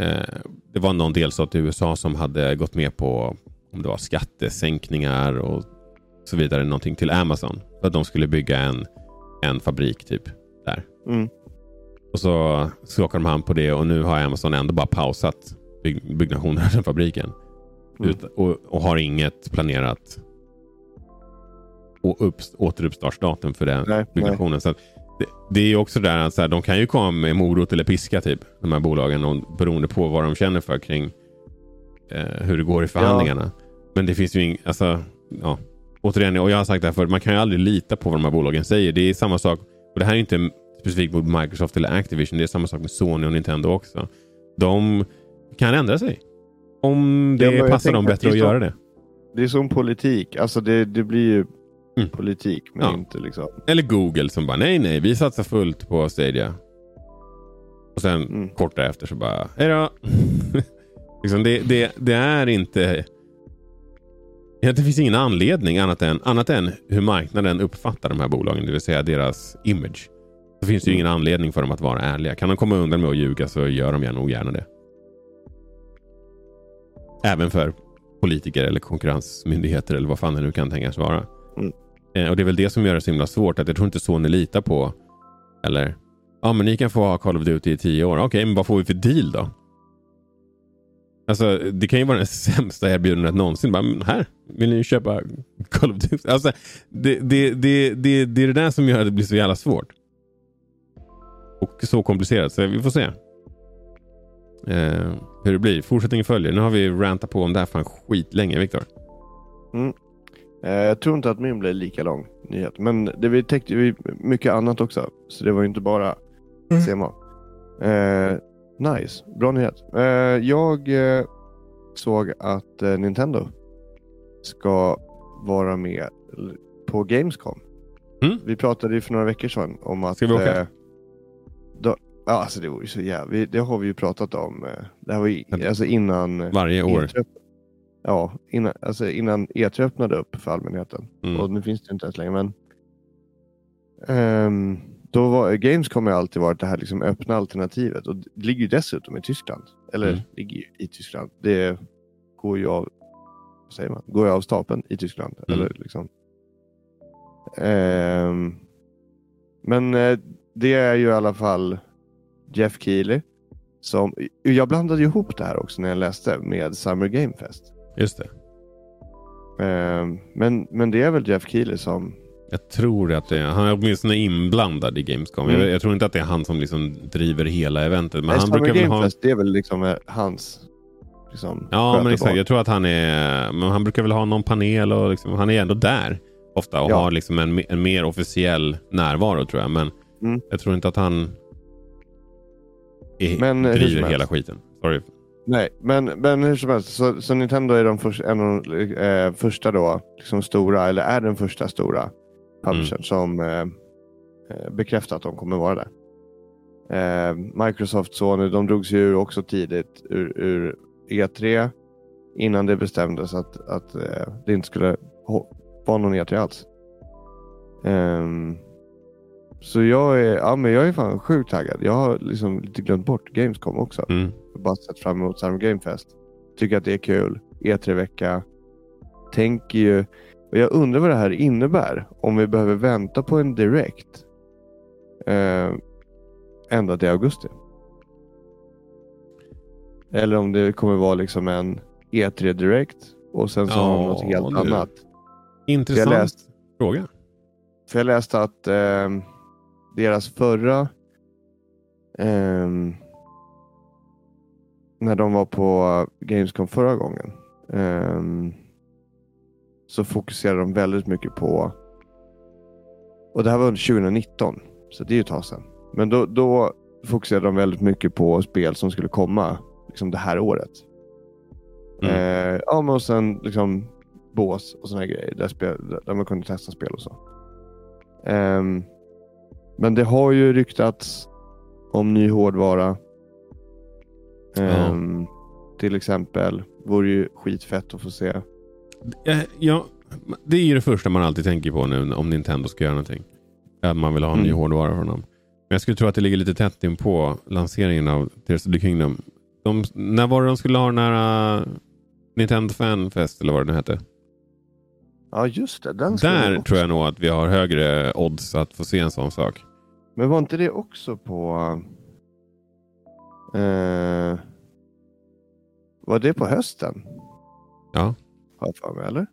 B: eh, det var någon delstat i USA som hade gått med på om det var skattesänkningar och så vidare någonting till Amazon. För att de skulle bygga en, en fabrik typ där.
A: Mm.
B: Och så skakade de hand på det och nu har Amazon ändå bara pausat byg byggnationen av den fabriken.
A: Mm.
B: Ut, och, och har inget planerat och upp, återuppstartsdatum för den
A: Nej,
B: byggnationen. Så att det, det är också där att så här, de kan ju komma med morot eller piska typ. De här bolagen och, beroende på vad de känner för kring eh, hur det går i förhandlingarna. Men det finns ju inget, alltså, ja. Återigen, och jag har sagt det här förut, man kan ju aldrig lita på vad de här bolagen säger. Det är samma sak, och det här är inte specifikt mot Microsoft eller Activision. Det är samma sak med Sony och Nintendo också. De kan ändra sig. Om det
A: Ja,
B: passar dem bättre
A: det
B: att
A: så-
B: göra det.
A: Det är som politik. Alltså det, det blir ju
B: Mm.
A: politik men
B: Ja.
A: inte liksom.
B: Eller Google som bara nej, nej, vi satsar fullt på Stadia. Och sen
A: Mm.
B: kort därefter så bara hej då. liksom det, det, det är inte... Det finns ingen anledning annat än, annat än hur marknaden uppfattar de här bolagen, det vill säga deras image. Så finns det ju
A: Mm.
B: ingen anledning för dem att vara ärliga. Kan de komma undan med att ljuga så gör de nog gärna det. Även för politiker eller konkurrensmyndigheter eller vad fan det nu kan tänkas vara.
A: Mm.
B: Eh, och Det är väl det som gör det så himla svårt. Att jag tror inte Sony litar på... Eller... Ja, men ni kan få ha Call of Duty i tio år. Okej, men vad får vi för deal då? Alltså, det kan ju vara det sämsta erbjudandet någonsin. Bara, men här, vill ni köpa Call of Duty? Alltså, det, det, det, det, det är det där som gör att det blir så jävla svårt. Och så komplicerat, så vi får se. Eh, hur det blir. Fortsättningen följer. Nu har vi rantat på om det här fan skitlänge, Viktor.
A: Mm jag tror inte att min blev lika lång nyhet. Men det vi täckte ju mycket annat också. Så det var ju inte bara
B: Mm.
A: CMA. Eh, nice, bra nyhet. Eh, jag eh, såg att eh, Nintendo ska vara med på Gamescom.
B: Mm.
A: Vi pratade ju för några veckor sedan om att...
B: Ska vi åka?
A: eh, då, ja, alltså det vore ju så jävla... Det har vi ju pratat om. eh, Det här var ju, alltså innan...
B: Varje år.
A: E3 Ja, innan, alltså innan E3 öppnade upp för allmänheten.
B: Mm.
A: Och nu finns det inte ens längre. Men, Ehm, då var, Gamescom har alltid varit det här liksom öppna alternativet. Och det ligger ju dessutom i Tyskland. Eller
B: Mm.
A: ligger ju i Tyskland. Det går ju av, vad säger man? Går ju av stapeln i Tyskland.
B: Mm.
A: Eller liksom. Ehm, men eh, det är ju i alla fall Jeff Keely. Som, jag blandade ihop det här också när jag läste med Summer Game Fest.
B: Just det.
A: Ehm, men, men det är väl Jeff Keely som...
B: Jag tror att det är, han är åtminstone inblandad i Gamescom.
A: Mm.
B: Jag, jag tror inte att det är han som liksom driver hela eventet. Men
A: Nej,
B: han brukar väl ha...
A: Det är väl liksom eh, hans... Liksom,
B: Ja, men exakt. Jag tror att han är... Men han brukar väl ha någon panel och liksom, han är ändå där ofta och
A: Ja.
B: har liksom en, en mer officiell närvaro tror jag. Men
A: Mm.
B: jag tror inte att han är,
A: Men, eh,
B: driver hela skiten. Sorry.
A: Nej, men, men hur som helst. Så, så Nintendo är de först, en av de eh, första då, liksom stora, eller är den första stora publishern
B: Mm.
A: som eh, eh, bekräftar att de kommer vara där. Eh, Microsoft, Sony, de drog sig ur också tidigt ur, ur E3 innan det bestämdes att, att eh, det inte skulle vara någon E3 alls. Ehm, så jag är, ja, men jag är fan sjukt taggad. Jag har liksom lite glömt bort Gamescom också.
B: Mm.
A: Har bara sett fram emot Summer Game Fest. Tycker att det är kul. E3-vecka. Tänker ju... Och jag undrar vad det här innebär. Om vi behöver vänta på en direkt. Eh, ända till augusti. Eller om det kommer vara liksom en E3 direkt. Och sen så har de något
B: Ja,
A: helt
B: du.
A: annat.
B: Intressant
A: Jag läst-
B: fråga.
A: För jag läste att eh, deras förra... ehm, när de var på Gamescom förra gången. ehm, så fokuserade de väldigt mycket på... Och det här var under 2019. Så det är ju ett tag sedan. Men då, då fokuserade de väldigt mycket på spel som skulle komma liksom det här året.
B: Mm.
A: Eh, ja, men och sen liksom bås och såna här grejer där, spel, där man kunde testa spel och så. Ehm, men det har ju ryktats om ny hårdvara. Ehm, Till exempel vore ju skitfett att få se.
B: Eh, Ja, det är ju det första man alltid tänker på nu om Nintendo ska göra någonting. Att man vill ha en ny
A: Mm.
B: hårdvara från dem. Men jag skulle tro att det ligger lite tätt in på lanseringen av Tears of the Kingdom. De, när var det de skulle ha den här uh, Nintendo Fan Fest eller vad det nu hette?
A: Ja, just det. Den
B: Där tror jag nog att vi har högre odds att få se en sån sak.
A: Men var inte det också på... Eh, var det på hösten?
B: Ja.
A: Har jag för mig, eller?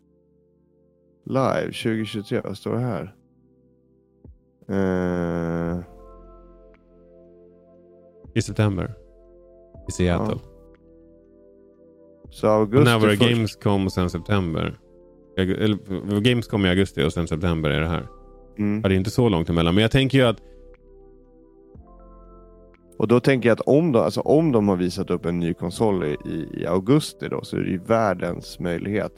A: Live 2023, vad står det här? Eh,
B: I september. I Seattle.
A: så augusti
B: när var det
A: först.
B: Gamescom och sen september? Eller, Gamescom i augusti och sen september är det här.
A: Mm.
B: Ja, det är inte så långt emellan. Men jag tänker ju att
A: Och då tänker jag att om de, alltså om de har visat upp en ny konsol i, i, augusti då så är det ju världens möjlighet.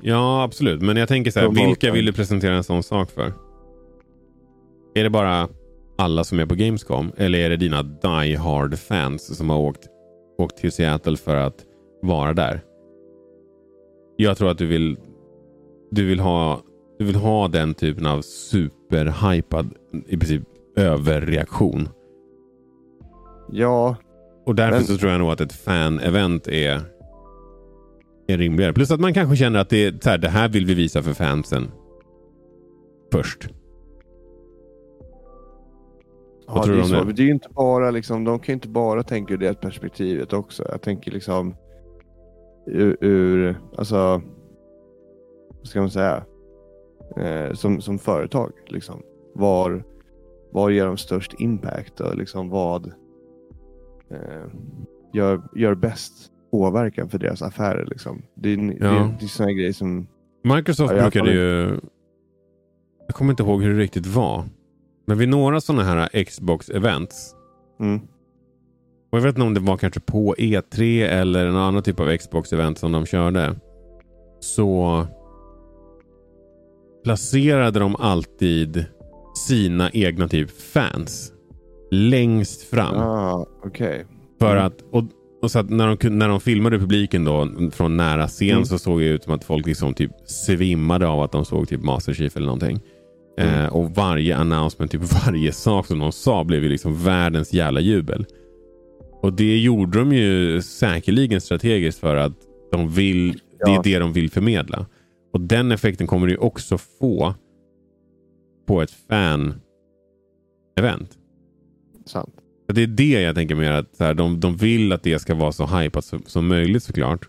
B: Ja, absolut. Men jag tänker så här,
A: Promoten.
B: vilka vill du presentera en sån sak för? Är det bara alla som är på Gamescom? Eller är det dina die hard fans som har åkt, åkt till Seattle för att vara där? Jag tror att du vill, du vill ha du vill ha den typen av superhypad, i princip överreaktion.
A: Ja,
B: Och därför
A: Men-
B: så tror jag nog att ett fan-event är, är rimligare. Plus att man kanske känner att det, är, så här, det här vill vi visa för fansen först.
A: ja
B: tror
A: det,
B: du om det?
A: Det är inte bara liksom, de kan ju inte bara tänka ur det perspektivet också. Jag tänker liksom ur, ur alltså, vad ska man säga, eh, som, som företag liksom. Var, var ger de störst impact och liksom vad eh, gör, gör bäst påverkan för deras affärer liksom. Det det,
B: Ja.
A: är- det är sådana grejer som,
B: Microsoft
A: Ja,
B: brukade ju... Jag kommer inte ihåg hur det riktigt var. Men vid några sådana här Xbox-events.
A: mm,
B: Och jag vet inte om det var kanske på E3 eller en annan typ av Xbox-event som de körde. Så placerade de alltid sina egna typ fans längst fram.
A: ah, okej.
B: För att, och, och så att när, de, när de filmade publiken då från nära scen
A: Mm.
B: så såg det ut som att folk liksom typ svimmade av att de såg typ Master Chief eller någonting.
A: Mm.
B: Eh, och varje announcement, typ varje sak som de sa blev ju liksom världens jävla jubel. Och det gjorde de ju säkerligen strategiskt för att de vill, det är
A: Ja.
B: det de vill förmedla. Och den effekten kommer du ju också få på ett fan-event.
A: Sant.
B: Det är det jag tänker mer att så här, de, de vill att det ska vara så hypat som, som möjligt såklart.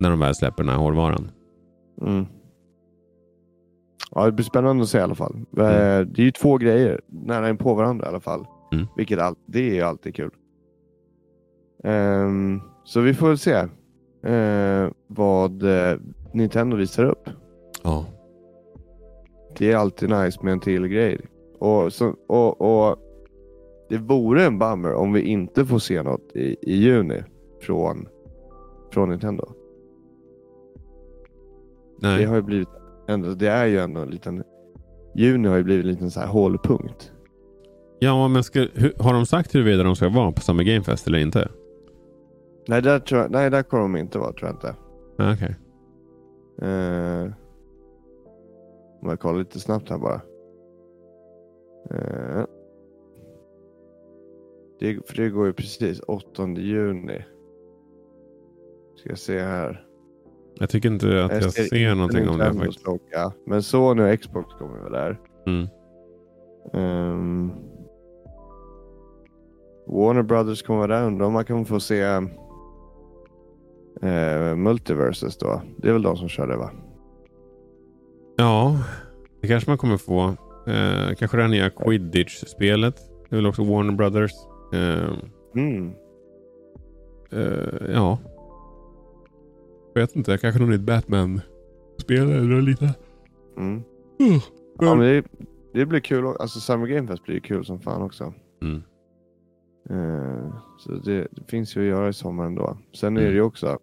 B: När de väl släpper den här hårdvaran.
A: Mm. Ja, det blir spännande att se i alla fall. Eh,
B: Mm.
A: Det är ju två grejer nära in på varandra i alla fall.
B: Mm.
A: Vilket all, det är ju alltid kul. Ehm, så vi får väl se eh, vad eh, Nintendo visar upp.
B: Ja.
A: Det är alltid nice med en till grej. Och, så, och, och Det vore en bummer om vi inte får se något i, i juni från, från Nintendo. Det
B: Nej.
A: har ju blivit ändå, det är ju ändå en liten Juni har ju blivit en liten så här hållpunkt.
B: Ja, men ska, hur, har de sagt huruvida de ska vara på Summer Game Fest eller inte?
A: Nej, där, tror jag, nej, där kommer de inte vara tror jag inte.
B: Ah, Okej.
A: Eh, om jag kollar lite snabbt här bara. Eh, det, för det går ju precis 8 juni. Ska jag se här.
B: Jag tycker inte att jag, ser,
A: inte
B: någonting om det faktiskt.
A: logga, Men Sony och Xbox kommer väl där.
B: Mm.
A: Ehm, Warner Brothers kommer vara där. Undrar om man kan få se uh, Multiverses då. Det är väl de som kör det va?
B: Ja, det kanske man kommer få. Eh, kanske det här nya Quidditch-spelet. Det är väl också Warner Brothers. Eh,
A: Mm.
B: eh, ja. Jag vet inte, kanske något nytt Batman-spel eller liknande.
A: Mm.
B: Mm.
A: Ja, men det, det blir kul. Alltså Summer Game Fest blir kul som fan också.
B: Mm.
A: Eh, så det, det finns ju att göra i sommar ändå. Sen är
B: Mm.
A: det ju också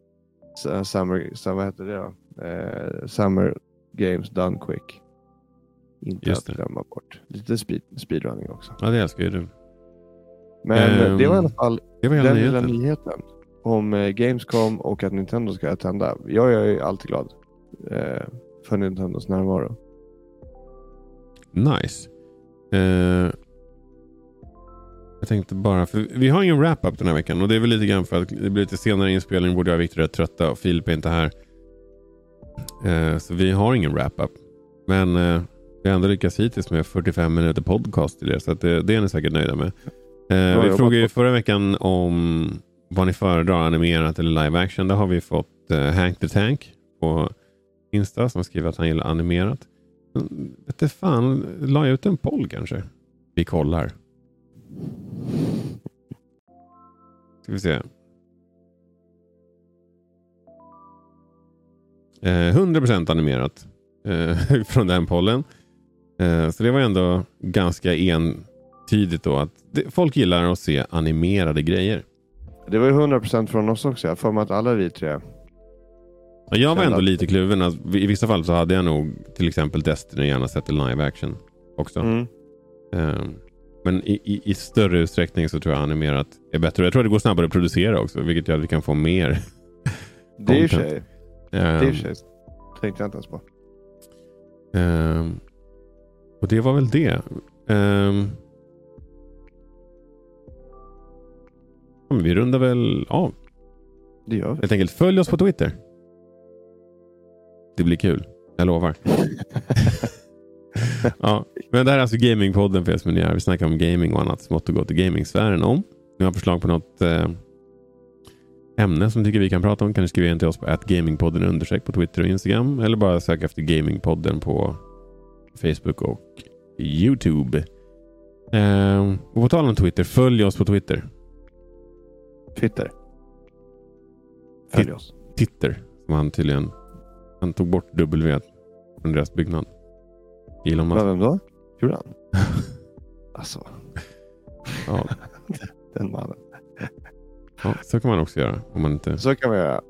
A: s- Summer, vad heter det då? Eh, Summer Games Done Quick. Inte
B: Just
A: att glömma bort. Lite speed, speedrunning också.
B: Ja, det älskar ju du.
A: Men
B: Ehm,
A: det var i alla fall den lilla
B: nyheten.
A: nyheten. Om eh, Gamescom och att Nintendo ska attenda. Jag är alltid glad eh, för Nintendos närvaro.
B: nice. Eh, jag tänkte bara, för vi har ingen wrap-up den här veckan och det är väl lite grann för att det blir lite senare inspelning. Både jag och Viktor är trötta och Filip är inte här. Eh, så vi har ingen wrap-up. Men eh, vi har ändå lyckats hittills med 45 minuter podcast till er. Så det, det är ni säkert nöjda med. Eh, vi frågade ju förra veckan om vad ni föredrar, animerat eller live action. Där har vi fått eh, Hank the Tank på Insta som skriver att han gillar animerat. Men, vet fan, la jag ut en poll kanske? Vi kollar. Ska vi se. Eh, 100% animerat eh, från den pollen. Eh, så det var ändå ganska entydigt då att det, folk gillar att se animerade grejer.
A: Det var ju 100% från oss också. Jag får mig att alla vi tre.
B: Ja, jag var ändå lite kluven. Att I vissa fall så hade jag nog till exempel Destiny gärna sett i live action också.
A: Mm.
B: Eh, men i, i, i större utsträckning så tror jag animerat är bättre. Jag tror att det går snabbare att producera också, vilket gör att vi kan få mer.
A: Det är ju för sig. Det är
B: Eh,
A: för sig. Tänkte jag inte ens på.
B: Ehm, och det var väl det. Ehm, vi rundar väl av.
A: Det gör vi.
B: Helt enkelt följ oss på Twitter. Det blir kul. Jag lovar. ja, men det här är alltså Gamingpodden för er som är nya. Vi snackar om gaming och annat smått och gott i gamingsfären. Om ni har förslag på något eh, ämne som ni tycker vi kan prata om kan ni skriva in till oss på atgamingpodden understreck på Twitter och Instagram. Eller bara söka efter Gamingpodden på Facebook och Youtube. Eh, och på tal om Twitter, följ oss på Twitter.
A: Twitter. Följ oss.
B: Titter, som han tydligen... Han tog bort W från deras byggnad. Elon Musk.
A: Vem då? Gjorde han? Alltså,
B: Ja,
A: den mannen.
B: ja, så kan man också göra om man inte
A: Så kan vi göra.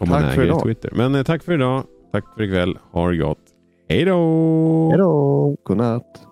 B: om man
A: Tack för
B: äger
A: idag.
B: Twitter. Men eh, tack för idag. Tack för ikväll. Ha det gott. Hej då!
A: Hej då! Godnatt.